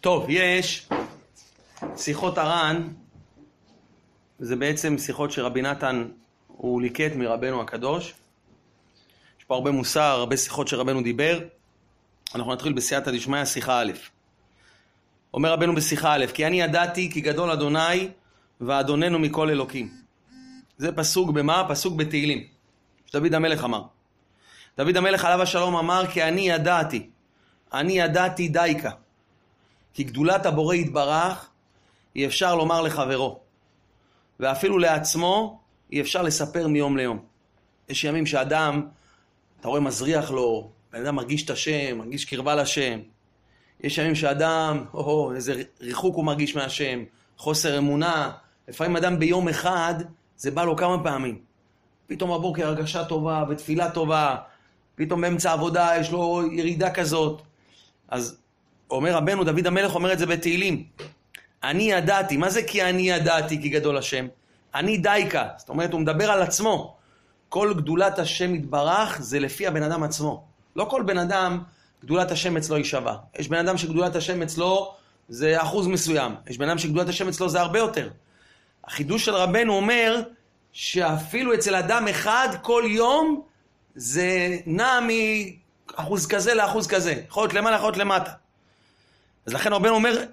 טוב, יש שיחות הר"ן, זה בעצם שיחות שרבי נתן הוא ליקט מרבנו הקדוש. יש פה הרבה מוסר, הרבה שיחות שרבנו דיבר. אנחנו נתחיל בסייעתא דשמיא, שיחה א'. אומר רבנו בשיחה א', כי אני ידעתי כי גדול אדוני ואדוננו מכל אלוקים. זה פסוק במה? פסוק בתהילים, שדוד המלך אמר. דוד המלך עליו השלום אמר, כי אני ידעתי, אני ידעתי דייקה. כי גדולת הבורא יתברך, אי אפשר לומר לחברו. ואפילו לעצמו, אי אפשר לספר מיום ליום. יש ימים שאדם, אתה רואה, מזריח לו, בן אדם מרגיש את השם, מרגיש קרבה לשם. יש ימים שאדם, או, איזה ריחוק הוא מרגיש מהשם, חוסר אמונה. לפעמים אדם ביום אחד, זה בא לו כמה פעמים. פתאום בבוקר הרגשה טובה ותפילה טובה, פתאום באמצע העבודה יש לו ירידה כזאת. אז אומר רבנו, דוד המלך אומר את זה בתהילים. אני ידעתי, מה זה כי אני ידעתי כי גדול השם? אני דייקה, זאת אומרת הוא מדבר על עצמו. כל גדולת השם יתברך זה לפי הבן אדם עצמו. לא כל בן אדם, גדולת השם אצלו היא שווה. יש בן אדם שגדולת השם אצלו זה אחוז מסוים. יש בן אדם שגדולת השם אצלו זה הרבה יותר. החידוש של רבנו אומר שאפילו אצל אדם אחד כל יום זה נע מאחוז כזה לאחוז כזה. יכול להיות למעלה, יכול להיות למטה. אז לכן רבנו אומר,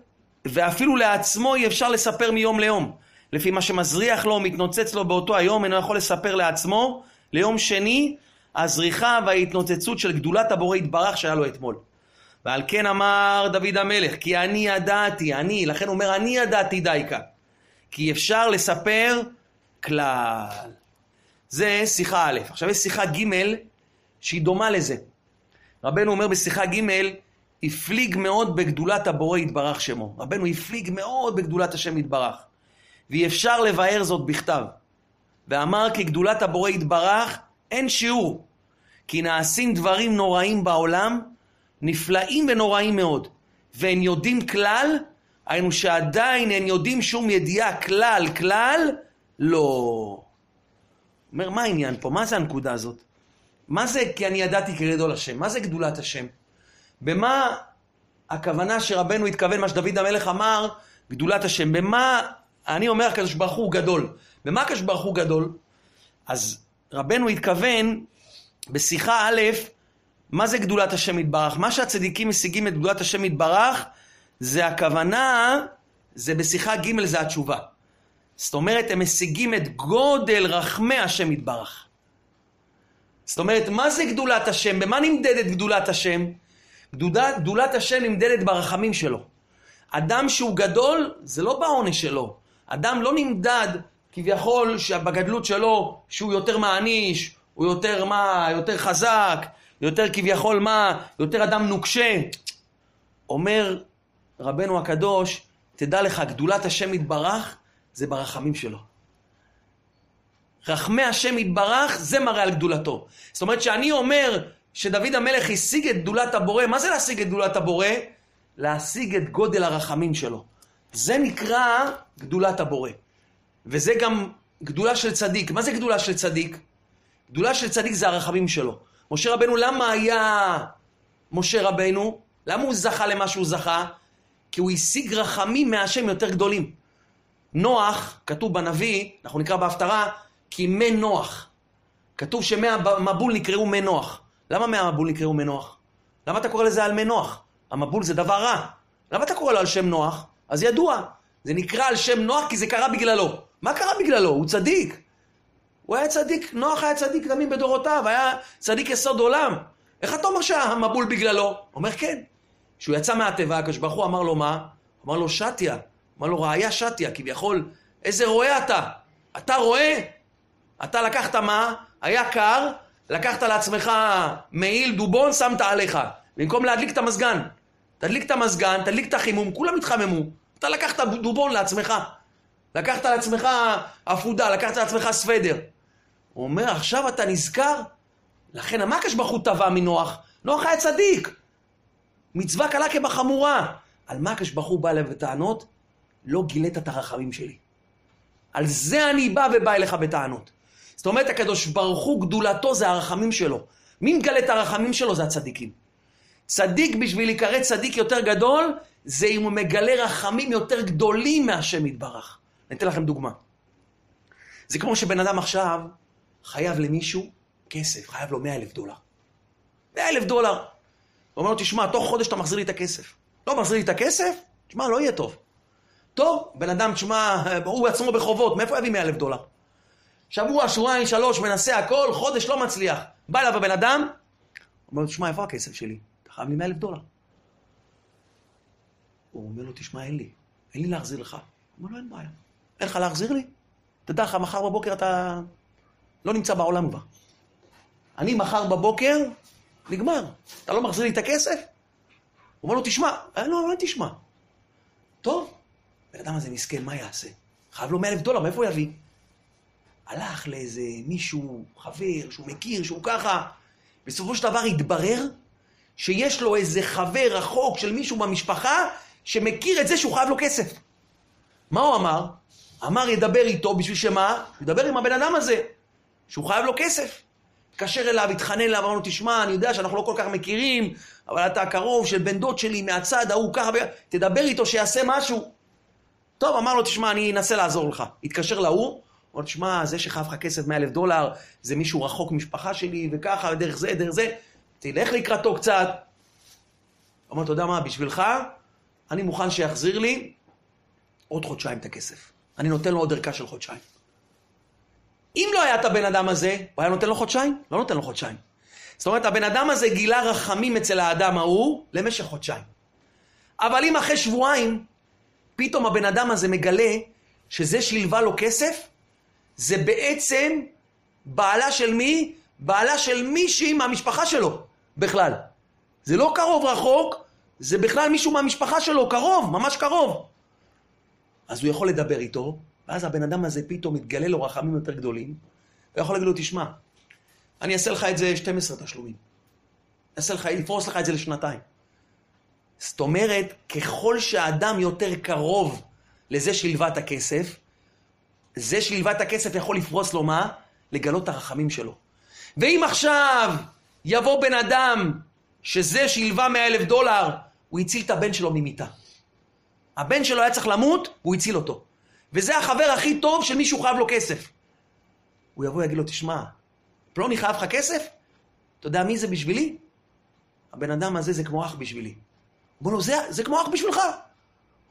ואפילו לעצמו אי אפשר לספר מיום ליום. לפי מה שמזריח לו, מתנוצץ לו באותו היום, אינו יכול לספר לעצמו, ליום שני, הזריחה וההתנוצצות של גדולת הבורא יתברך שהיה לו אתמול. ועל כן אמר דוד המלך, כי אני ידעתי, אני, לכן הוא אומר, אני ידעתי דייקה. כי אפשר לספר כלל. זה שיחה א'. עכשיו יש שיחה ג' שהיא דומה לזה. רבנו אומר בשיחה ג', הפליג מאוד בגדולת הבורא יתברך שמו. רבנו הפליג מאוד בגדולת השם יתברך. ואי אפשר לבאר זאת בכתב. ואמר כי גדולת הבורא יתברך אין שיעור. כי נעשים דברים נוראים בעולם, נפלאים ונוראים מאוד. והם יודעים כלל, היינו שעדיין הם יודעים שום ידיעה כלל, כלל, לא. אומר, מה העניין פה? מה זה הנקודה הזאת? מה זה כי אני ידעתי כגדול השם? מה זה גדולת השם? במה הכוונה שרבנו התכוון, מה שדוד המלך אמר, גדולת השם? במה, אני אומר, הקדוש ברוך הוא גדול. במה הקדוש ברוך הוא גדול? אז רבנו התכוון בשיחה א', מה זה גדולת השם יתברך? מה שהצדיקים משיגים את גדולת השם יתברך, זה הכוונה, זה בשיחה ג' זה התשובה. זאת אומרת, הם משיגים את גודל רחמי השם יתברך. זאת אומרת, מה זה גדולת השם? במה נמדדת גדולת השם? גדולת, גדולת השם נמדדת ברחמים שלו. אדם שהוא גדול, זה לא בעונש שלו. אדם לא נמדד כביכול בגדלות שלו, שהוא יותר מעניש, הוא יותר מה, יותר חזק, יותר כביכול מה, יותר אדם נוקשה. אומר רבנו הקדוש, תדע לך, גדולת השם יתברך, זה ברחמים שלו. רחמי השם יתברך, זה מראה על גדולתו. זאת אומרת שאני אומר שדוד המלך השיג את גדולת הבורא, מה זה להשיג את גדולת הבורא? להשיג את גודל הרחמים שלו. זה נקרא גדולת הבורא. וזה גם גדולה של צדיק. מה זה גדולה של צדיק? גדולה של צדיק זה הרחמים שלו. משה רבנו, למה היה משה רבנו? למה הוא זכה למה שהוא זכה? כי הוא השיג רחמים מהשם יותר גדולים. נוח, כתוב בנביא, אנחנו נקרא בהפטרה, כי מי נוח. כתוב שמי המבול נקראו מי נוח. למה מי המבול נקראו מי נוח? למה אתה קורא לזה על מי נוח? המבול זה דבר רע. למה אתה קורא לו על שם נוח? אז ידוע. זה נקרא על שם נוח כי זה קרה בגללו. מה קרה בגללו? הוא צדיק. הוא היה צדיק, נוח היה צדיק תמים בדורותיו, היה צדיק יסוד עולם. איך אתה אומר שהמבול בגללו? אומר כן. כשהוא יצא מהתיבה, הקדוש ברוך הוא אמר לו מה? אמר לו שתיה. אמר לו ראיה שתיה, כביכול, איזה רועה אתה? אתה רואה? אתה לקחת מה? היה קר, לקחת לעצמך מעיל דובון, שמת עליך. במקום להדליק את המזגן. תדליק את המזגן, תדליק את החימום, כולם התחממו. אתה לקחת דובון לעצמך. לקחת לעצמך עפודה, לקחת לעצמך סוודר. הוא אומר, עכשיו אתה נזכר? לכן, מה הקדוש טבע מנוח? נוח היה צדיק. מצווה קלה כבחמורה. על מה הקדוש ברוך בא אליו בטענות? לא גילית את הרחמים שלי. על זה אני בא ובא אליך בטענות. זאת אומרת, הקדוש ברוך הוא, גדולתו זה הרחמים שלו. מי מגלה את הרחמים שלו? זה הצדיקים. צדיק בשביל להיקרא צדיק יותר גדול, זה אם הוא מגלה רחמים יותר גדולים מהשם יתברך. אני אתן לכם דוגמה. זה כמו שבן אדם עכשיו חייב למישהו כסף, חייב לו 100 אלף דולר. 100 אלף דולר. הוא אומר לו, תשמע, תוך חודש אתה מחזיר לי את הכסף. לא מחזיר לי את הכסף? תשמע, לא יהיה טוב. טוב, בן אדם, תשמע, הוא עצמו בחובות, מאיפה יביא 100 אלף דולר? שבוע, שבועיים, שלוש, מנסה הכל, חודש לא מצליח. בא אליו הבן אדם, אומר לו, תשמע, איפה הכסף שלי? אתה חייב לי 100 אלף דולר. הוא אומר לו, תשמע, אין לי. אין לי להחזיר לך. הוא אומר לו, אין בעיה. אין לך להחזיר לי? תדע לך, מחר בבוקר אתה לא נמצא בעולם כבר. אני מחר בבוקר, נגמר. אתה לא מחזיר לי את הכסף? הוא אומר לו, תשמע. אה, לא, לא תשמע. טוב, בן אדם הזה מסכן, מה יעשה? חייב לו 100 אלף דולר, מאיפה הוא יביא? הלך לאיזה מישהו, חבר, שהוא מכיר, שהוא ככה. בסופו של דבר התברר שיש לו איזה חבר רחוק של מישהו במשפחה שמכיר את זה שהוא חייב לו כסף. מה הוא אמר? אמר ידבר איתו בשביל שמה? ידבר עם הבן אדם הזה, שהוא חייב לו כסף. התקשר אליו, התחנן אליו, אמר לו, תשמע, אני יודע שאנחנו לא כל כך מכירים, אבל אתה קרוב של בן דוד שלי מהצד ההוא ככה, תדבר איתו שיעשה משהו. טוב, אמר לו, תשמע, אני אנסה לעזור לך. התקשר להוא, לו, תשמע, זה שחייב לך כסף 100 אלף דולר, זה מישהו רחוק משפחה שלי, וככה, דרך זה, דרך זה, תלך לקראתו קצת. אמר, אתה יודע מה, בשבילך, אני מוכן שיחזיר לי עוד חודשיים את הכסף. אני נותן לו עוד ערכה של חודשיים. אם לא היה את הבן אדם הזה, הוא היה נותן לו חודשיים? לא נותן לו חודשיים. זאת אומרת, הבן אדם הזה גילה רחמים אצל האדם ההוא למשך חודשיים. אבל אם אחרי שבועיים, פתאום הבן אדם הזה מגלה שזה שהלווה לו כסף, זה בעצם בעלה של מי? בעלה של מישהי מהמשפחה שלו, בכלל. זה לא קרוב רחוק, זה בכלל מישהו מהמשפחה שלו, קרוב, ממש קרוב. אז הוא יכול לדבר איתו, ואז הבן אדם הזה פתאום מתגלה לו רחמים יותר גדולים, הוא יכול להגיד לו, תשמע, אני אעשה לך את זה 12 תשלומים. אעשה לך, אפרוס לך את זה לשנתיים. זאת אומרת, ככל שהאדם יותר קרוב לזה שהלווה את הכסף, זה שהלווה את הכסף יכול לפרוס לו מה? לגלות את הרחמים שלו. ואם עכשיו יבוא בן אדם שזה שהלווה 100 אלף דולר, הוא הציל את הבן שלו ממיתה. הבן שלו היה צריך למות, הוא הציל אותו. וזה החבר הכי טוב של מישהו חייב לו כסף. הוא יבוא ויגיד לו, תשמע, פלוני חייב לך כסף? אתה יודע מי זה בשבילי? הבן אדם הזה זה כמו אח בשבילי. הוא אומר לו, זה, זה כמו אח בשבילך. הוא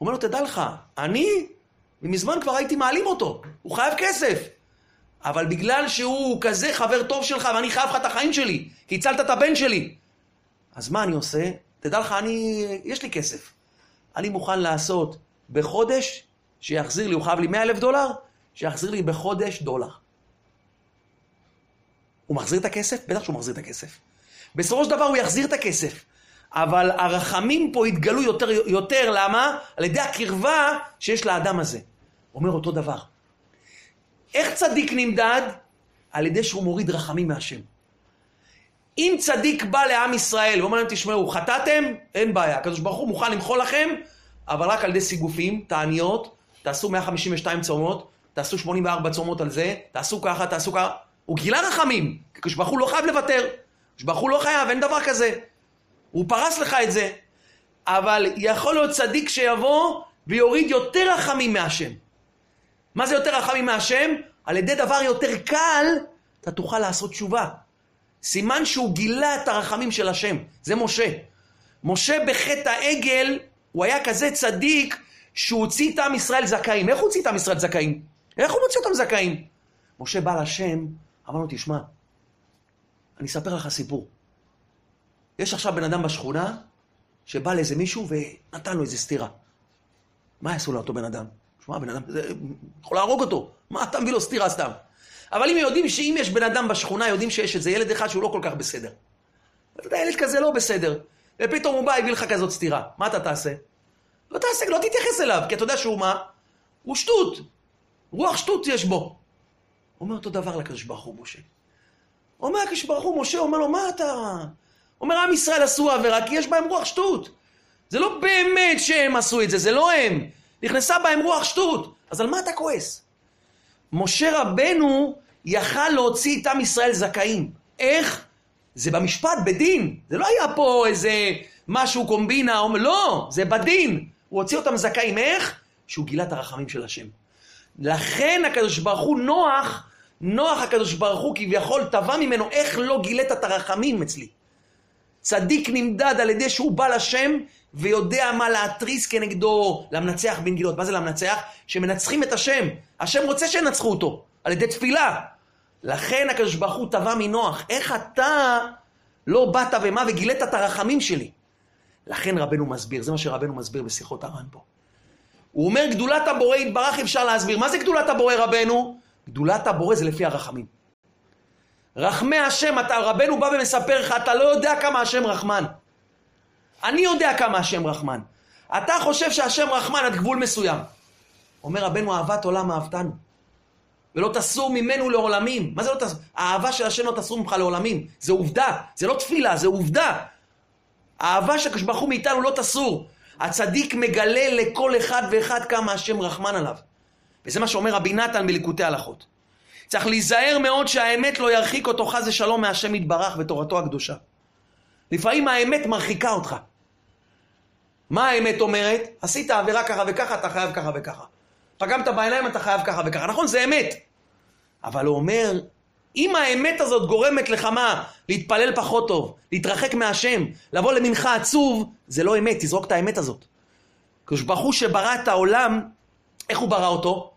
אומר לו, תדע לך, אני, ומזמן כבר הייתי מעלים אותו, הוא חייב כסף. אבל בגלל שהוא כזה חבר טוב שלך, ואני חייב לך את החיים שלי, כי הצלת את הבן שלי. אז מה אני עושה? תדע לך, אני, יש לי כסף. אני מוכן לעשות בחודש, שיחזיר לי, הוא חייב לי 100 אלף דולר, שיחזיר לי בחודש דולר. הוא מחזיר את הכסף? בטח שהוא מחזיר את הכסף. בסופו של דבר הוא יחזיר את הכסף. אבל הרחמים פה יתגלו יותר, יותר, למה? על ידי הקרבה שיש לאדם הזה. אומר אותו דבר. איך צדיק נמדד? על ידי שהוא מוריד רחמים מהשם. אם צדיק בא לעם ישראל ואומר להם, תשמעו, חטאתם? אין בעיה. הקדוש ברוך הוא מוכן למחול לכם, אבל רק על ידי סיגופים, תעניות, תעשו 152 צומות, תעשו 84 צומות על זה, תעשו ככה, תעשו ככה. הוא גילה רחמים, כי הקדוש ברוך הוא לא חייב לוותר. הקדוש ברוך הוא לא חייב, אין דבר כזה. הוא פרס לך את זה. אבל יכול להיות צדיק שיבוא ויוריד יותר רחמים מהשם. מה זה יותר רחמים מהשם? על ידי דבר יותר קל, אתה תוכל לעשות תשובה. סימן שהוא גילה את הרחמים של השם. זה משה. משה בחטא העגל, הוא היה כזה צדיק שהוא הוציא את עם ישראל זכאים. איך הוא הוציא את עם ישראל זכאים? איך הוא מוציא אותם זכאים? משה בא לשם, אמר לו, תשמע, אני אספר לך סיפור. יש עכשיו בן אדם בשכונה שבא לאיזה מישהו ונתן לו איזה סטירה. מה יעשו לאותו בן אדם? שמע, בן אדם, זה יכול להרוג אותו. מה אתה מביא לו סטירה סתם? אבל אם יודעים שאם יש בן אדם בשכונה, יודעים שיש איזה ילד אחד שהוא לא כל כך בסדר. אתה יודע, ילד כזה לא בסדר. ופתאום הוא בא, הביא לך כזאת סטירה. מה אתה תעשה? לא תעשה, לא תתייחס אליו, כי אתה יודע שהוא מה? הוא שטות. רוח שטות יש בו. אומר אותו דבר לקדוש ברוך הוא, משה. אומר הקדוש ברוך הוא, משה, אומר לו, מה אתה... אומר, עם ישראל עשו עבירה כי יש בהם רוח שטות. זה לא באמת שהם עשו את זה, זה לא הם. נכנסה בהם רוח שטות. אז על מה אתה כועס? משה רבנו יכל להוציא את עם ישראל זכאים. איך? זה במשפט, בדין. זה לא היה פה איזה משהו קומבינה, אומר, לא, זה בדין. הוא הוציא אותם זכאים, איך? שהוא גילה את הרחמים של השם. לכן הקדוש ברוך הוא נוח, נוח הקדוש ברוך הוא כביכול תבע ממנו איך לא גילית את הרחמים אצלי. צדיק נמדד על ידי שהוא בא לשם ויודע מה להתריס כנגדו, למנצח בן גילות. מה זה למנצח? שמנצחים את השם. השם רוצה שינצחו אותו, על ידי תפילה. לכן הקדוש ברוך הוא תבע מנוח, איך אתה לא באת ומה וגילית את הרחמים שלי? לכן רבנו מסביר, זה מה שרבנו מסביר בשיחות הר"ן פה. הוא אומר, גדולת הבורא יתברך אפשר להסביר. מה זה גדולת הבורא רבנו? גדולת הבורא זה לפי הרחמים. רחמי השם, אתה, רבנו בא ומספר לך, אתה לא יודע כמה השם רחמן. אני יודע כמה השם רחמן. אתה חושב שהשם רחמן עד גבול מסוים. אומר רבנו, אהבת עולם אהבתנו. ולא תסור ממנו לעולמים. מה זה לא תסור? האהבה של השם לא תסור ממך לעולמים. זה עובדה, זה לא תפילה, זה עובדה. האהבה של הקדוש מאיתנו לא תסור. הצדיק מגלה לכל אחד ואחד כמה השם רחמן עליו. וזה מה שאומר רבי נתן בליקוטי הלכות. צריך להיזהר מאוד שהאמת לא ירחיק אותו חס ושלום מהשם יתברך ותורתו הקדושה. לפעמים האמת מרחיקה אותך. מה האמת אומרת? עשית עבירה ככה וככה, אתה חייב ככה וככה. פגמת בעיניים, אתה חייב ככה וככה. נכון, זה אמת. אבל הוא אומר, אם האמת הזאת גורמת לך מה? להתפלל פחות טוב, להתרחק מהשם, לבוא למנחה עצוב, זה לא אמת, תזרוק את האמת הזאת. הוא שברא את העולם, איך הוא ברא אותו?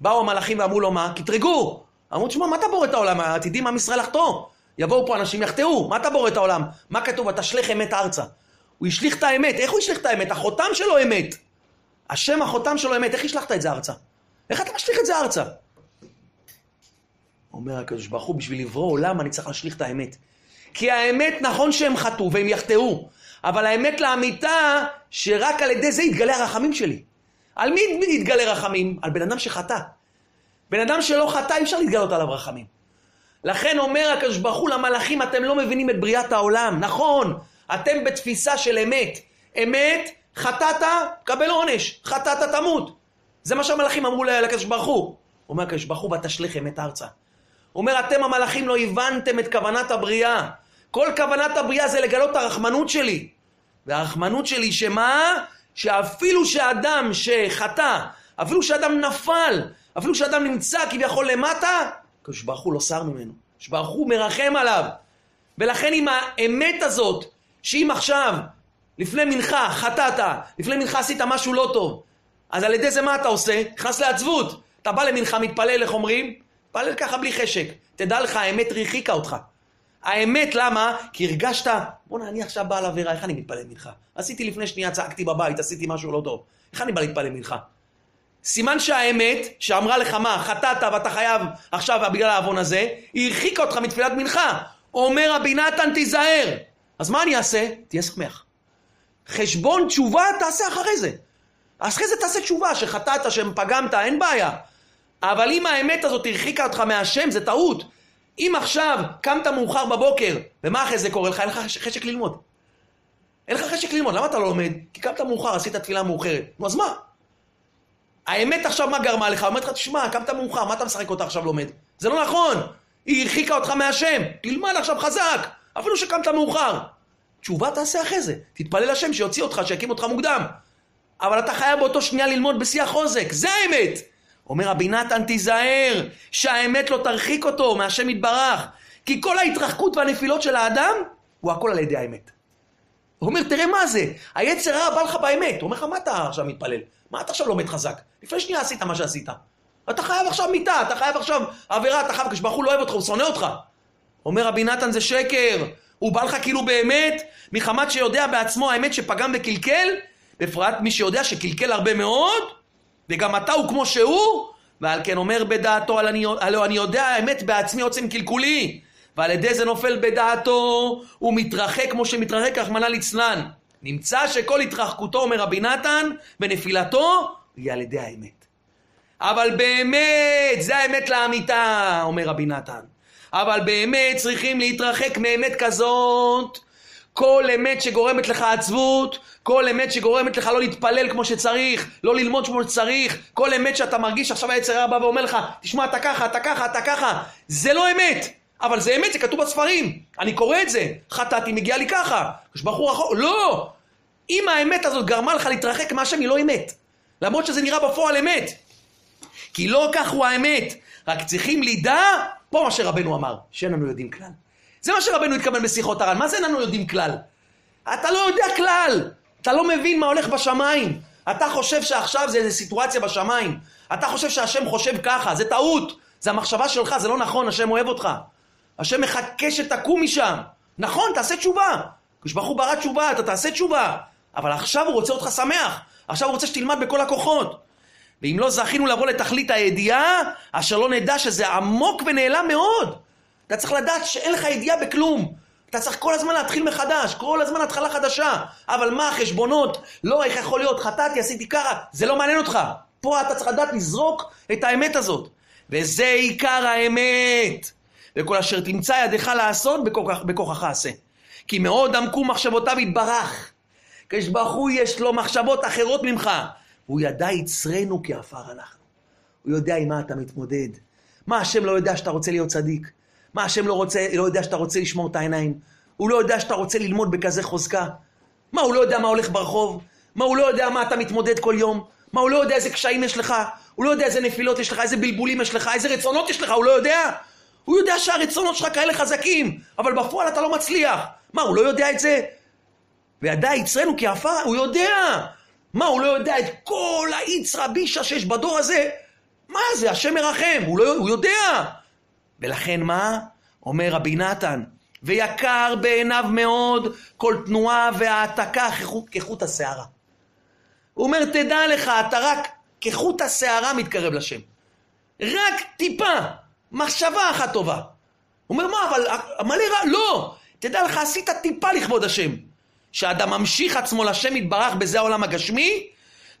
באו המלאכים ואמרו לו מה? קטרגו. אמרו, תשמע, מה אתה בורא את העולם? עתידים עם ישראל לחטוא. יבואו פה אנשים יחטאו, מה אתה בורא את העולם? מה כתוב? ותשלך אמת ארצה. הוא השליך את האמת, איך הוא השליך את האמת? החותם שלו אמת. השם החותם שלו אמת, איך השלכת את זה ארצה? איך אתה משליך את זה ארצה? אומר הקדוש ברוך הוא, בשביל לברוא עולם אני צריך להשליך את האמת. כי האמת, נכון שהם חטאו והם יחטאו, אבל האמת לאמיתה, שרק על ידי זה יתגלה הרחמים שלי. על מי יתגלה רחמים? על בן אדם שחטא. בן אדם שלא חטא, אי אפשר להתגלות עליו רחמים. לכן אומר הקדוש ברוך הוא למלאכים, אתם לא מבינים את בריאת העולם. נכון, אתם בתפיסה של אמת. אמת, חטאת, קבל עונש. חטאת, תמות. זה מה שהמלאכים אמרו לקדוש ברוך הוא. אומר הקדוש ברוך הוא, ותשליך אמת ארצה. אומר, אתם המלאכים לא הבנתם את כוונת הבריאה. כל כוונת הבריאה זה לגלות את הרחמנות שלי. והרחמנות שלי שמה? שאפילו שאדם שחטא, אפילו שאדם נפל, אפילו שאדם נמצא כביכול למטה, הקדוש ברוך הוא לא שר ממנו. הקדוש ברוך הוא מרחם עליו. ולכן עם האמת הזאת, שאם עכשיו, לפני מנחה חטאת, לפני מנחה עשית משהו לא טוב, אז על ידי זה מה אתה עושה? נכנס לעצבות. אתה בא למנחה, מתפלל, איך אומרים? מתפלל ככה בלי חשק. תדע לך, האמת הרחיקה אותך. האמת, למה? כי הרגשת, בואנה, אני עכשיו בא לעבירה, איך אני מתפלל מנחה? עשיתי לפני שנייה, צעקתי בבית, עשיתי משהו לא טוב. איך אני בא להתפלל מנחה? סימן שהאמת, שאמרה לך מה, חטאת ואתה חייב עכשיו בגלל העוון הזה, היא הרחיקה אותך מתפילת מנחה. אומר רבי נתן, תיזהר. אז מה אני אעשה? תהיה שמח. חשבון תשובה תעשה אחרי זה. אחרי זה תעשה תשובה, שחטאת, שפגמת, אין בעיה. אבל אם האמת הזאת הרחיקה אותך מהשם, זה טעות. אם עכשיו קמת מאוחר בבוקר, ומה אחרי זה קורה לך? אין לך חשק ללמוד. אין לך חשק ללמוד, למה אתה לא לומד? כי קמת מאוחר, עשית תפילה מאוחרת. נו, אז מה? האמת עכשיו מה גרמה לך? אומרת לך, תשמע, קמת מאוחר, מה אתה משחק אותה עכשיו לומד? זה לא נכון! היא הרחיקה אותך מהשם. תלמד עכשיו חזק, אפילו שקמת מאוחר. תשובה תעשה אחרי זה. תתפלל השם שיוציא אותך, שיקים אותך מוקדם. אבל אתה חייב באותו שנייה ללמוד בשיא החוזק, זה האמת! אומר רבי נתן, תיזהר, שהאמת לא תרחיק אותו מהשם יתברך. כי כל ההתרחקות והנפילות של האדם, הוא הכל על ידי האמת. הוא אומר, תראה מה זה, היצר הרע בא לך באמת. הוא אומר לך, מה אתה עכשיו מתפלל? מה אתה עכשיו לומד חזק? לפני שנייה עשית מה שעשית. אתה חייב עכשיו מיתה, אתה חייב עכשיו עבירה, אתה חייב, כשברוך הוא לא אוהב אותך, הוא שונא אותך. אומר רבי נתן, זה שקר. הוא בא לך כאילו באמת, מחמת שיודע בעצמו האמת שפגם וקלקל, בפרט מי שיודע שקלקל הרבה מאוד, וגם אתה הוא כמו שהוא, ועל כן אומר בדעתו, הלא אני יודע האמת בעצמי עוצם קלקולי, ועל ידי זה נופל בדעתו, הוא מתרחק כמו שמתרחק רחמנא ליצלן. נמצא שכל התרחקותו, אומר רבי נתן, ונפילתו, היא על ידי האמת. אבל באמת, זה האמת לאמיתה, אומר רבי נתן. אבל באמת צריכים להתרחק מאמת כזאת, כל אמת שגורמת לך עצבות, כל אמת שגורמת לך לא להתפלל כמו שצריך, לא ללמוד כמו שצריך, כל אמת שאתה מרגיש עכשיו היצר הרע בא ואומר לך, תשמע, אתה ככה, אתה ככה, אתה ככה, זה לא אמת. אבל זה אמת, זה כתוב בספרים. אני קורא את זה. חטאתי, מגיע לי ככה. יש בחור רחוק. לא! אם האמת הזאת גרמה לך להתרחק מהשם, היא לא אמת. למרות שזה נראה בפועל אמת. כי לא כך הוא האמת. רק צריכים לידע, פה מה שרבנו אמר, שאין לנו יודעים כלל. זה מה שרבנו התכוון בשיחות הר"ן. מה זה אין לנו יודעים כלל? אתה לא יודע כלל. אתה לא מבין מה הולך בשמיים. אתה חושב שעכשיו זה איזו סיטואציה בשמיים. אתה חושב שהשם חושב ככה, זה טעות. זה המחשבה שלך, זה לא נכון, השם אוהב אותך. השם מחכה שתקום משם. נכון, תעשה תשובה. כשברוך הוא ברא תשובה, אתה תעשה תשובה. אבל עכשיו הוא רוצה אותך שמח. עכשיו הוא רוצה שתלמד בכל הכוחות. ואם לא זכינו לבוא לתכלית הידיעה, אשר לא נדע שזה עמוק ונעלם מאוד. אתה צריך לדעת שאין לך ידיעה בכלום. אתה צריך כל הזמן להתחיל מחדש, כל הזמן התחלה חדשה. אבל מה, חשבונות? לא, איך יכול להיות? חטאתי, עשיתי ככה. זה לא מעניין אותך. פה אתה צריך לדעת לזרוק את האמת הזאת. וזה עיקר האמת. וכל אשר תמצא ידך לעשות, בכוח, בכוחך עשה. כי מאוד עמקו מחשבותיו יתברך. כשברוך הוא יש לו מחשבות אחרות ממך. הוא ידע יצרנו כעפר אנחנו. הוא יודע עם מה אתה מתמודד. מה השם לא יודע שאתה רוצה להיות צדיק? מה השם לא, רוצה, לא יודע שאתה רוצה לשמור את העיניים? הוא לא יודע שאתה רוצה ללמוד בכזה חוזקה? מה, הוא לא יודע מה הולך ברחוב? מה, הוא לא יודע מה אתה מתמודד כל יום? מה, הוא לא יודע איזה קשיים יש לך? הוא לא יודע איזה נפילות יש לך, איזה בלבולים יש לך, איזה רצונות יש לך, הוא לא יודע? הוא יודע שהרצונות שלך כאלה חזקים, אבל בפועל אתה לא מצליח. מה, הוא לא יודע את זה? וידע יצרנו כי עפר, הוא יודע. מה, הוא לא יודע את כל האיצרא בישא שיש בדור הזה? מה זה, השם מרחם, הוא, לא, הוא יודע. ולכן מה? אומר רבי נתן, ויקר בעיניו מאוד כל תנועה והעתקה כחוט השערה. הוא אומר, תדע לך, אתה רק כחוט השערה מתקרב לשם. רק טיפה, מחשבה אחת טובה. הוא אומר, מה, אבל מלא רע, לא! תדע לך, עשית טיפה לכבוד השם. שאדם ממשיך עצמו לשם יתברך בזה העולם הגשמי,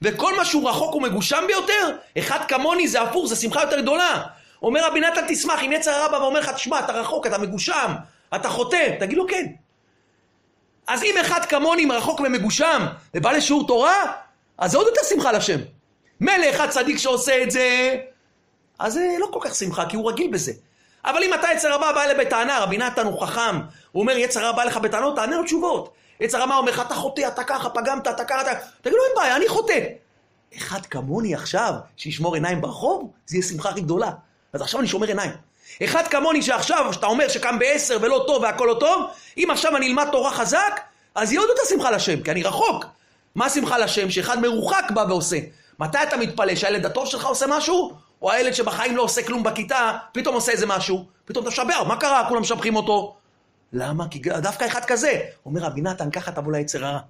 וכל מה שהוא רחוק ומגושם ביותר, אחד כמוני זה הפוך, זה שמחה יותר גדולה. אומר רבי נתן תשמח, אם יצר הרע ואומר לך, תשמע, אתה רחוק, אתה מגושם, אתה חוטא, תגיד לו כן. אז אם אחד כמוני רחוק ומגושם, ובא לשיעור תורה, אז זה עוד יותר שמחה לשם. מילא אחד צדיק שעושה את זה, אז זה לא כל כך שמחה, כי הוא רגיל בזה. אבל אם אתה יצר הבא בא אליי בטענה, רבי נתן הוא חכם, הוא אומר יצר הבא לך בטענות, תענה לו תשובות. יצר הבא אומר לך, אתה חוטא, אתה ככה, פגמת, אתה ככה, אתה... תגיד לו, אין בעיה, אני חוטא. אחד כמוני עכשיו, שישמור עיניים ברחוב, זה יהיה שמחה הכי גדולה. אז עכשיו אני שומר עיניים. אחד כמוני שעכשיו, שאתה אומר שקם בעשר ולא טוב והכל לא טוב, אם עכשיו אני אלמד תורה חזק, אז יהיה עוד יותר שמחה לשם, כי אני רחוק. מה שמחה לשם? שאחד מרוחק בא ועושה. מתי אתה מתפלא? שהילד הטוב שלך עושה משהו? או הילד שבחיים לא עושה כלום בכיתה, פתאום עושה איזה משהו? פתאום אתה משבח, מה קרה? כולם משבחים אותו. למה? כי דווקא אחד כזה. אומר רבי נתן, ככה תבוא ליצר הרע.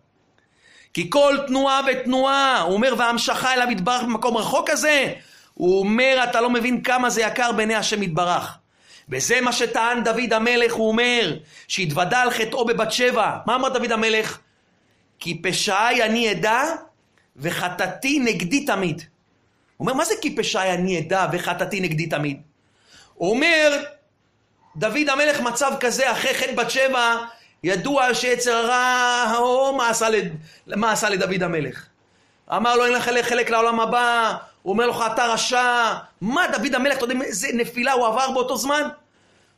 כי כל תנועה ותנועה, הוא אומר, והמשכה אליו יתברך במקום רחוק כזה, הוא אומר, אתה לא מבין כמה זה יקר בעיני השם יתברך. וזה מה שטען דוד המלך, הוא אומר, שהתוודה על חטאו בבת שבע. מה אמר דוד המלך? כי פשעי אני אדע וחטאתי נגדי תמיד. אומר, מה זה כי פשעי אני אדע וחטאתי נגדי תמיד? אומר, דוד המלך מצב כזה, אחרי חטא בת שבע, ידוע שיצר הרע, או מה עשה, לד... מה עשה לדוד המלך? אמר לו, אין לך חלק לעולם הבא, הוא אומר לך, אתה רשע. מה דוד המלך, אתה יודע איזה נפילה הוא עבר באותו זמן?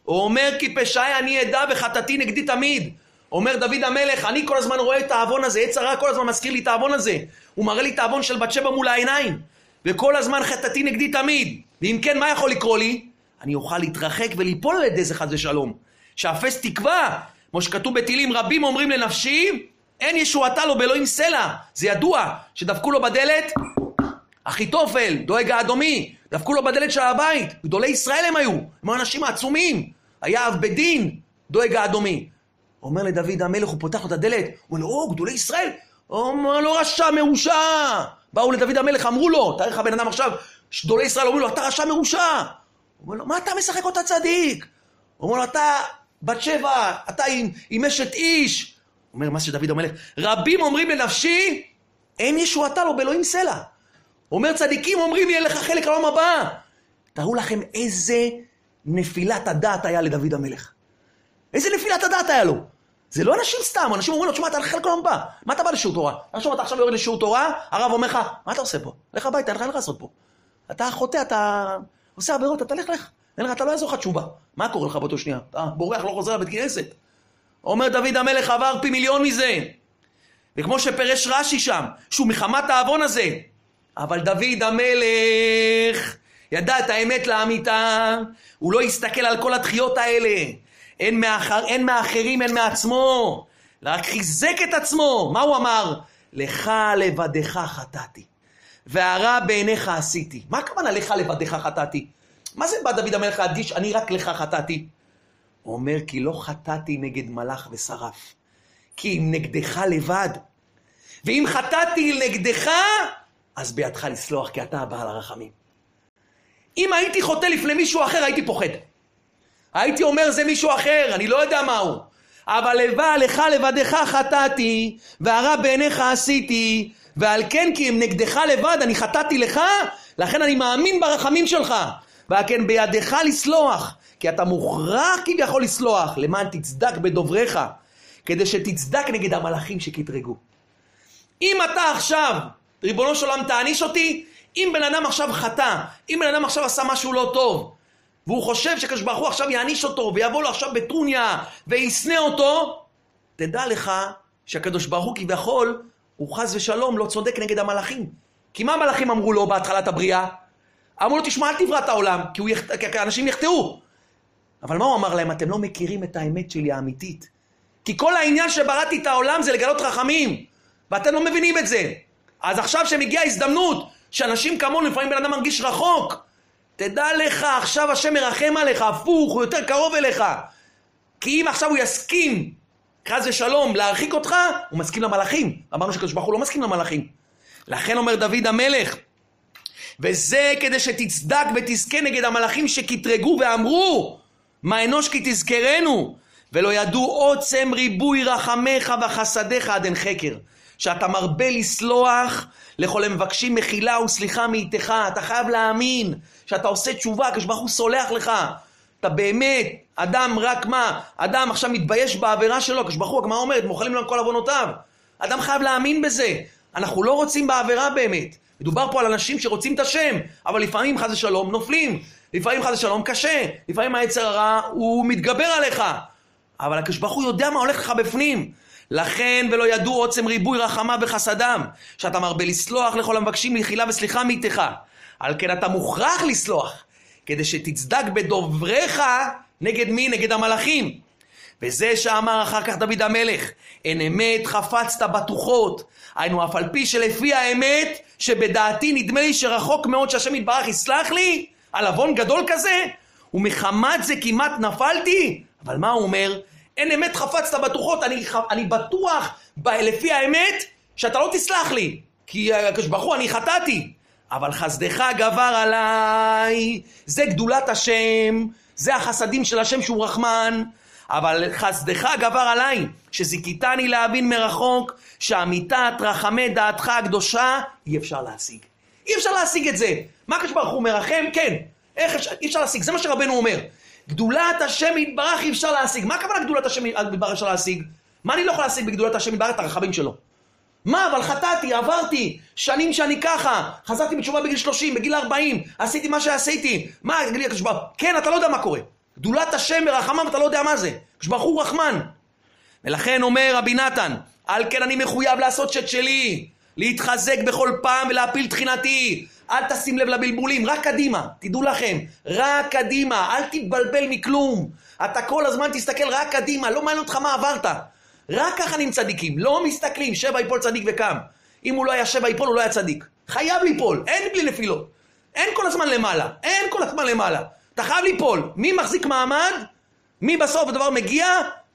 הוא אומר, כי פשעי אני אדע וחטאתי נגדי תמיד. אומר דוד המלך, אני כל הזמן רואה את העוון הזה, עץ הרע כל הזמן מזכיר לי את העוון הזה. הוא מראה לי את העוון של בת שבע מול העיניים. וכל הזמן חטאתי נגדי תמיד. ואם כן, מה יכול לקרות לי? אני אוכל להתרחק וליפול על ידי זה חס ושלום. שאפס תקווה, כמו שכתוב בתהילים רבים אומרים לנפשי, אין ישועתה לו באלוהים סלע. זה ידוע, שדפקו לו בדלת, אחיתופל, דואג האדומי, דפקו לו בדלת של הבית, גדולי ישראל הם היו, הם היו אנשים עצומים. היה אב בית דין, דואג האדומי. אומר לדוד המלך, הוא פותח לו את הדלת, הוא אומר לו, או, גדולי ישראל, הוא אומר לו, רשע מרושע. באו לדוד המלך, אמרו לו, תאר לך בן אדם עכשיו, גדולי ישראל אומרים לו, אתה רשע מרושע. אומר לו, מה אתה משחק אותה צדיק? אומר לו, אתה בת שבע, אתה עם, עם אשת איש. אומר, מה שדוד המלך, רבים אומרים לנפשי, אין ישועתה לו באלוהים סלע. אומר, צדיקים אומרים, יהיה לך חלק לעולם הבא. תראו לכם איזה נפילת הדעת היה לדוד המלך. איזה נפילת הדעת היה לו. זה לא אנשים סתם, אנשים אומרים לו, תשמע, אתה הולך לעולם הבא. מה אתה בא לשיעור תורה? עכשיו אתה עכשיו יורד לשיעור תורה, הרב אומר לך, מה אתה עושה פה? לך הביתה, אין לך לעשות פה. אתה חוטא, אתה עושה עבירות, אתה לך, לך. אין לך, אתה לא יעזור לך תשובה. מה קורה לך באותו שנייה? אתה בורח, לא חוזר לבית כנסת. אומר דוד המלך עבר פי מיליון מזה. וכמו שפירש רש"י שם, שהוא מחמת העוון הזה. אבל דוד המלך ידע את האמת לאמיתה, הוא לא הסתכל על כל הדחיות האלה. אין, מאחר, אין מאחרים, אין מעצמו. רק חיזק את עצמו. מה הוא אמר? לך לבדך חטאתי, והרע בעיניך עשיתי. מה הכוונה לך לבדך חטאתי? מה זה בא דוד המלך להדגיש, אני רק לך חטאתי? הוא אומר, כי לא חטאתי נגד מלאך ושרף, כי אם נגדך לבד. ואם חטאתי נגדך, אז בידך לסלוח, כי אתה הבעל הרחמים. אם הייתי חוטא לפני מישהו אחר, הייתי פוחד. הייתי אומר, זה מישהו אחר, אני לא יודע מהו. אבל לבא לך לבדך חטאתי, והרע בעיניך עשיתי, ועל כן כי אם נגדך לבד אני חטאתי לך, לכן אני מאמין ברחמים שלך. ועל כן בידך לסלוח, כי אתה מוכרח כביכול לסלוח, למען תצדק בדובריך, כדי שתצדק נגד המלאכים שקטרגו. אם אתה עכשיו, ריבונו של עולם, תעניש אותי, אם בן אדם עכשיו חטא, אם בן אדם עכשיו עשה משהו לא טוב, והוא חושב שקדוש ברוך הוא עכשיו יעניש אותו, ויבוא לו עכשיו בטרוניה, וישנא אותו, תדע לך שהקדוש ברוך הוא כביכול, הוא חס ושלום לא צודק נגד המלאכים. כי מה המלאכים אמרו לו בהתחלת הבריאה? אמרו לו, תשמע, אל תברא את העולם, כי, הוא. כי אנשים יחטאו. אבל מה הוא אמר להם? אתם לא מכירים את האמת שלי האמיתית. כי כל העניין שבראתי את העולם זה לגלות רחמים, ואתם לא מבינים את זה. אז עכשיו שמגיעה הזדמנות, שאנשים כמונו, לפעמים בן אדם מרגיש רחוק, תדע לך, עכשיו השם מרחם עליך, הפוך, הוא יותר קרוב אליך. כי אם עכשיו הוא יסכים, חס ושלום, להרחיק אותך, הוא מסכים למלאכים. אמרנו שקדוש ברוך הוא לא מסכים למלאכים. לכן אומר דוד המלך, וזה כדי שתצדק ותזכה נגד המלאכים שקטרגו ואמרו, מה אנוש כי תזכרנו, ולא ידעו עוצם ריבוי רחמך וחסדיך עד אין חקר. שאתה מרבה לסלוח לכל המבקשים מחילה וסליחה מאיתך. אתה חייב להאמין שאתה עושה תשובה, הקדוש הוא סולח לך. אתה באמת, אדם רק מה, אדם עכשיו מתבייש בעבירה שלו, הקדוש הוא, הגמרא אומרת, מוכלים לו כל עוונותיו. אדם חייב להאמין בזה. אנחנו לא רוצים בעבירה באמת. מדובר פה על אנשים שרוצים את השם, אבל לפעמים חס ושלום נופלים. לפעמים חס ושלום קשה. לפעמים היצר הרע הוא מתגבר עליך. אבל הקדוש הוא יודע מה הולך לך בפנים. לכן ולא ידעו עוצם ריבוי רחמה וחסדם, שאתה מרבה לסלוח לכל המבקשים מחילה וסליחה מאיתך. על כן אתה מוכרח לסלוח, כדי שתצדק בדובריך נגד מי? נגד המלאכים. וזה שאמר אחר כך דוד המלך, אין אמת חפצת בטוחות. היינו, אף על פי שלפי האמת, שבדעתי נדמה לי שרחוק מאוד שהשם יתברך יסלח לי, על עוון גדול כזה, ומחמת זה כמעט נפלתי. אבל מה הוא אומר? אין אמת חפצת בטוחות, אני, אני בטוח ב, לפי האמת שאתה לא תסלח לי, כי הקדוש ברוך הוא, אני חטאתי. אבל חסדך גבר עליי, זה גדולת השם, זה החסדים של השם שהוא רחמן, אבל חסדך גבר עליי, שזיכיתני להבין מרחוק, שאמיתת רחמי דעתך הקדושה, אי אפשר להשיג. אי אפשר להשיג את זה. מה הקדוש ברוך הוא מרחם? כן. איך אפשר, אי אפשר להשיג, זה מה שרבנו אומר. גדולת השם יתברך אי אפשר להשיג. מה הכוונה גדולת השם יתברך אפשר להשיג? מה אני לא יכול להשיג בגדולת השם יתברך? את הרחמים שלו. מה, אבל חטאתי, עברתי, שנים שאני ככה, חזרתי בתשובה בגיל 30, בגיל 40, עשיתי מה שעשיתי. מה, תגיד לי, הקדוש כן, אתה לא יודע מה קורה. גדולת השם ברחמם, אתה לא יודע מה זה. הקדוש רחמן. ולכן אומר רבי נתן, על כן אני מחויב לעשות שאת שלי, להתחזק בכל פעם ולהפיל תחינתי. אל תשים לב לבלבולים, רק קדימה, תדעו לכם, רק קדימה, אל תתבלבל מכלום. אתה כל הזמן תסתכל רק קדימה, לא מעניין אותך מה עברת. רק ככה נהיים צדיקים, לא מסתכלים, שבע יפול צדיק וקם. אם הוא לא היה שבע יפול, הוא לא היה צדיק. חייב ליפול, אין בלי נפילות. אין כל הזמן למעלה, אין כל הזמן למעלה. אתה חייב ליפול. מי מחזיק מעמד? מי בסוף הדבר מגיע?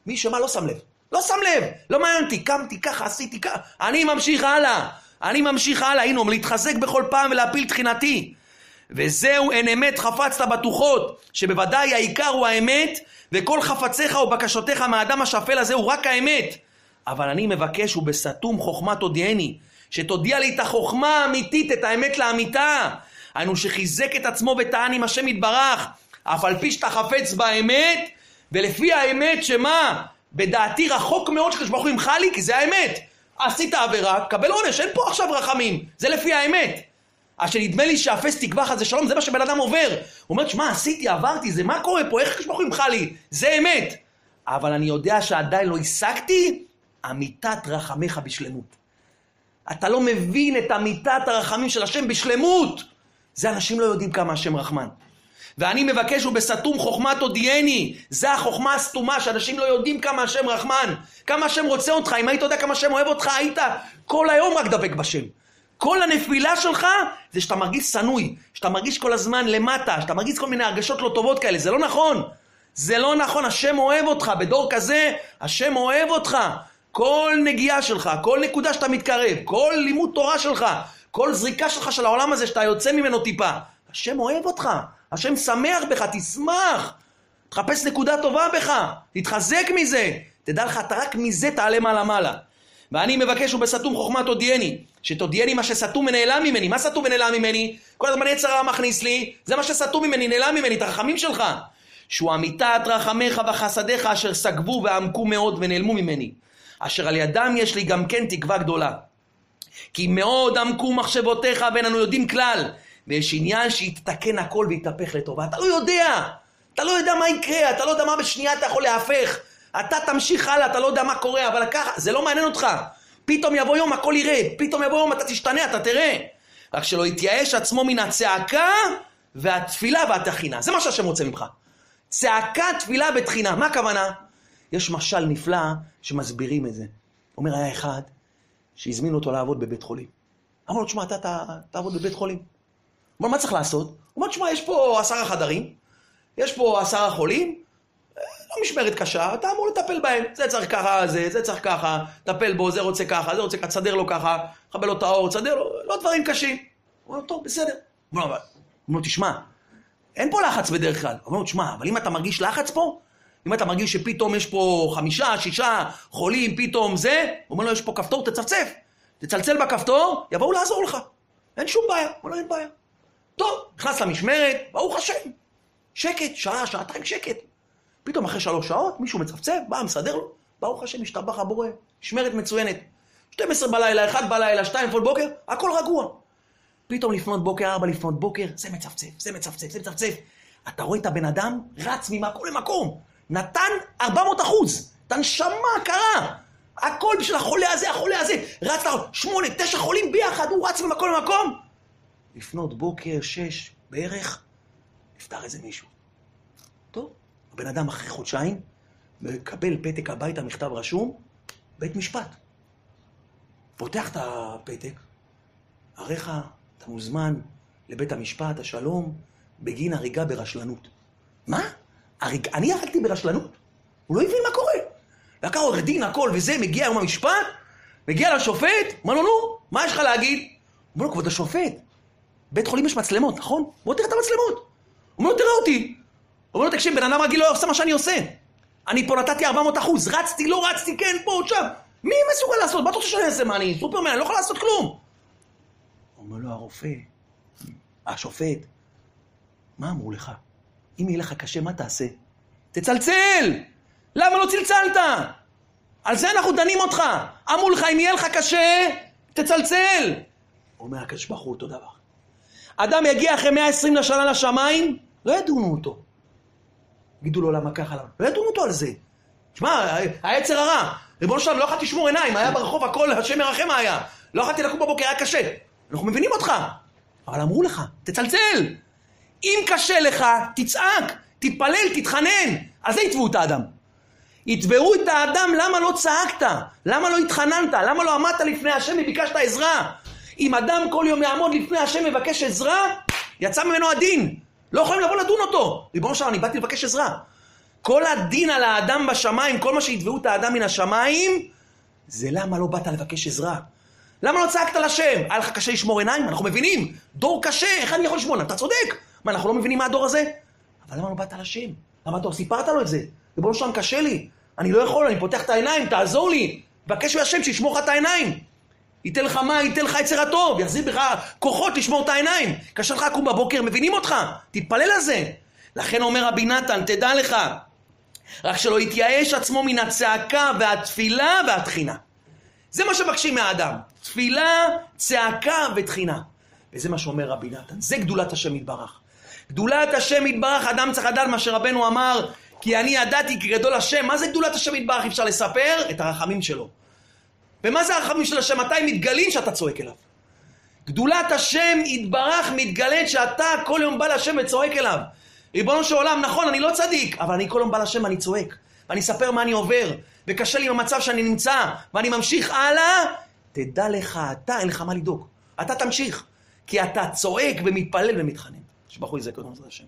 מי שמה לא שם לב. לא שם לב, לא מעניין אותי, קמתי ככה, עשיתי ככה, אני ממשיך הלאה. אני ממשיך הלאה, הנה, להתחזק בכל פעם ולהפיל תחינתי. וזהו אין אמת חפצת בטוחות, שבוודאי העיקר הוא האמת, וכל חפציך ובקשותיך מהאדם השפל הזה הוא רק האמת. אבל אני מבקש ובסתום חוכמה תודיעני, שתודיע לי את החוכמה האמיתית, את האמת לאמיתה. היינו שחיזק את עצמו וטען עם השם יתברך, אף על פי שאתה חפץ באמת, ולפי האמת שמה? בדעתי רחוק מאוד שקדוש ברוך הוא ימחה לי, כי זה האמת. עשית עבירה, קבל עונש, אין פה עכשיו רחמים, זה לפי האמת. אשר נדמה לי שאפס תקווה חס ושלום, זה מה שבן אדם עובר. הוא אומר, שמע, עשיתי, עברתי, זה מה קורה פה, איך הקדוש ברוך הוא ימחל לי? זה אמת. אבל אני יודע שעדיין לא השגתי אמיתת רחמיך בשלמות. אתה לא מבין את אמיתת הרחמים של השם בשלמות. זה אנשים לא יודעים כמה השם רחמן. ואני מבקש ובסתום חוכמה תודיעני. זה החוכמה הסתומה, שאנשים לא יודעים כמה השם רחמן. כמה השם רוצה אותך. אם היית יודע כמה השם אוהב אותך, היית כל היום רק דבק בשם. כל הנפילה שלך זה שאתה מרגיש שנוי, שאתה מרגיש כל הזמן למטה, שאתה מרגיש כל מיני הרגשות לא טובות כאלה. זה לא נכון. זה לא נכון, השם אוהב אותך. בדור כזה, השם אוהב אותך. כל נגיעה שלך, כל נקודה שאתה מתקרב, כל לימוד תורה שלך, כל זריקה שלך של העולם הזה שאתה יוצא ממנו טיפה, השם אוהב אותך, השם שמח בך, תשמח, תחפש נקודה טובה בך, תתחזק מזה, תדע לך, אתה רק מזה תעלה מעלה מעלה. ואני מבקש ובסתום חוכמה תודיעני, שתודיעני מה שסתום ונעלם ממני. מה סתום ונעלם ממני? כל הזמן יצר הרע מכניס לי, זה מה שסתום ממני, נעלם ממני, את הרחמים שלך. שהוא אמיתת רחמיך וחסדיך אשר סגבו ועמקו מאוד ונעלמו ממני. אשר על ידם יש לי גם כן תקווה גדולה. כי מאוד עמקו מחשבותיך ואין אנו יודעים כלל, ויש עניין שיתתקן הכל ויתהפך לטובה. אתה לא יודע, אתה לא יודע מה יקרה, אתה לא יודע מה בשנייה אתה יכול להפך. אתה תמשיך הלאה, אתה לא יודע מה קורה, אבל ככה, זה לא מעניין אותך. פתאום יבוא יום, הכל ירד, פתאום יבוא יום, אתה תשתנה, אתה תראה. רק שלא יתייאש עצמו מן הצעקה והתפילה והתחינה. זה מה שהשם רוצה ממך. צעקה, תפילה ותחינה. מה הכוונה? יש משל נפלא שמסבירים את זה. אומר, היה אחד שהזמין אותו לעבוד בבית חולים. אמר לו, תשמע, אתה, תעבוד בבית חולים. אמר, מה צריך לעשות? הוא אומר, תשמע, יש פה עשרה חדרים, יש פה עשרה חולים, לא משמרת קשה, אתה אמור לטפל בהם. זה צריך ככה, זה, זה צריך ככה, טפל בו, זה רוצה ככה, זה רוצה ככה, תסדר לו ככה, תכבה לו את האור, תסדר לו, לא דברים קשים. הוא אומר, טוב, בסדר. הוא אומר, תשמע, אין פה לחץ בדרך כלל. הוא אומר תשמע, אבל אם אתה מרגיש לחץ פה, אם אתה מרגיש שפתאום יש פה חמישה, שישה חולים, פתאום זה, הוא אומר לו, יש פה כפתור, תצפצף. תצלצל בכפתור, יבואו לעזור לך. אין שום בעיה. הוא אומר לו, אין בעיה. טוב, נכנס למשמרת, ברוך השם. שקט, שעה, שעתיים שקט. פתאום אחרי שלוש שעות, מישהו מצפצף, בא, מסדר לו, ברוך השם, השתבח הבורא, משמרת מצוינת. 12 בלילה, 1 בלילה, 2 לפנות בוקר, הכל רגוע. פתאום לפנות בוקר, 4 לפנות בוקר, זה מצפצף, זה מצפצף, זה מצפצף. אתה רואה את הבן אדם רץ ממקום למקום. נתן 400 אחוז. את הנשמה קרה. הכל בשביל החולה הזה, החולה הזה. רץ לה שמונה, תשע חולים ביחד, הוא רץ ממקום למקום. לפנות בוקר, שש בערך, נפטר איזה מישהו. טוב, הבן אדם אחרי חודשיים מקבל פתק הביתה, מכתב רשום, בית משפט. פותח את הפתק, עריך, אתה מוזמן לבית המשפט, השלום, בגין הריגה ברשלנות. מה? הריג... אני הרגתי ברשלנות? הוא לא הבין מה קורה. לקח עורך דין, הכל וזה, מגיע יום המשפט, מגיע לשופט, אומר לו, נו, מה יש לך להגיד? אומר לו, כבוד השופט, בית חולים יש מצלמות, נכון? בוא תראה את המצלמות. הוא אומר לו, תראה אותי. הוא אומר לו, תקשיב, בן אדם רגיל לא עושה מה שאני עושה. אני פה נתתי 400 אחוז, רצתי, לא רצתי, כן, פה, שם. מי מסוגל לעשות? מה אתה רוצה שאני אעשה? מה, אני סופרמן, אני לא יכול לעשות כלום. אומר לו, הרופא, השופט, מה אמרו לך? אם יהיה לך קשה, מה תעשה? תצלצל! למה לא צלצלת? על זה אנחנו דנים אותך. אמרו לך, אם יהיה לך קשה, תצלצל. אומר הקדוש ברוך הוא אותו דבר. אדם יגיע אחרי 120 לשנה לשמיים, לא ידונו אותו. יגידו לו למה ככה? לא ידונו אותו על זה. שמע, היצר הרע. ריבונו שלנו, לא יכולתי לשמור עיניים, היה ברחוב הכל, השם ירחם היה. לא יכולתי לקום בבוקר, היה קשה. אנחנו מבינים אותך. אבל אמרו לך, תצלצל. אם קשה לך, תצעק, תתפלל, תתחנן. על זה יתבעו את האדם. יתבעו את האדם למה לא צעקת, למה לא התחננת, למה לא עמדת לפני השם וביקשת עזרה. אם אדם כל יום יעמוד לפני השם ויבקש עזרה, יצא ממנו הדין. לא יכולים לבוא לדון אותו. ריבונו שלנו, אני באתי לבקש עזרה. כל הדין על האדם בשמיים, כל מה שיתבעו את האדם מן השמיים, זה למה לא באת לבקש עזרה. למה לא צעקת לשם? היה לך קשה לשמור עיניים? אנחנו מבינים. דור קשה, איך אני יכול לשמור? אתה צודק. מה, אנחנו לא מבינים מה הדור הזה? אבל למה לא באת לשם? למה אתה סיפרת לו את זה? ריבונו שלם, קשה לי. אני לא יכול, אני פותח את העיניים, תעזור לי. בקש מהשם שישמור לך את העיניים. ייתן לך מה, ייתן לך יצר הטוב, יחזיר בך כוחות לשמור את העיניים. קשה לך לקום בבוקר, מבינים אותך, תתפלל על זה. לכן אומר רבי נתן, תדע לך, רק שלא יתייאש עצמו מן הצעקה והתפילה והתחינה. זה מה שמבקשים מהאדם, תפילה, צעקה ותחינה. וזה מה שאומר רבי נתן, זה גדולת השם יתברך. גדולת השם יתברך, אדם צריך לדעת מה שרבנו אמר, כי אני ידעתי כי גדול השם. מה זה גדולת השם יתברך? אפשר לספר את הרחמים שלו. ומה זה הרחמים של השם? מתי מתגלים שאתה צועק אליו? גדולת השם יתברך מתגלית שאתה כל יום בא להשם וצועק אליו. ריבונו של עולם, נכון, אני לא צדיק, אבל אני כל יום בא להשם ואני צועק. ואני אספר מה אני עובר, וקשה לי עם המצב שאני נמצא, ואני ממשיך הלאה, תדע לך, אתה, אין לך מה לדאוג. אתה תמשיך, כי אתה צועק ומתפלל ומתחנן. הוא יזכה אותנו, בעזרת השם.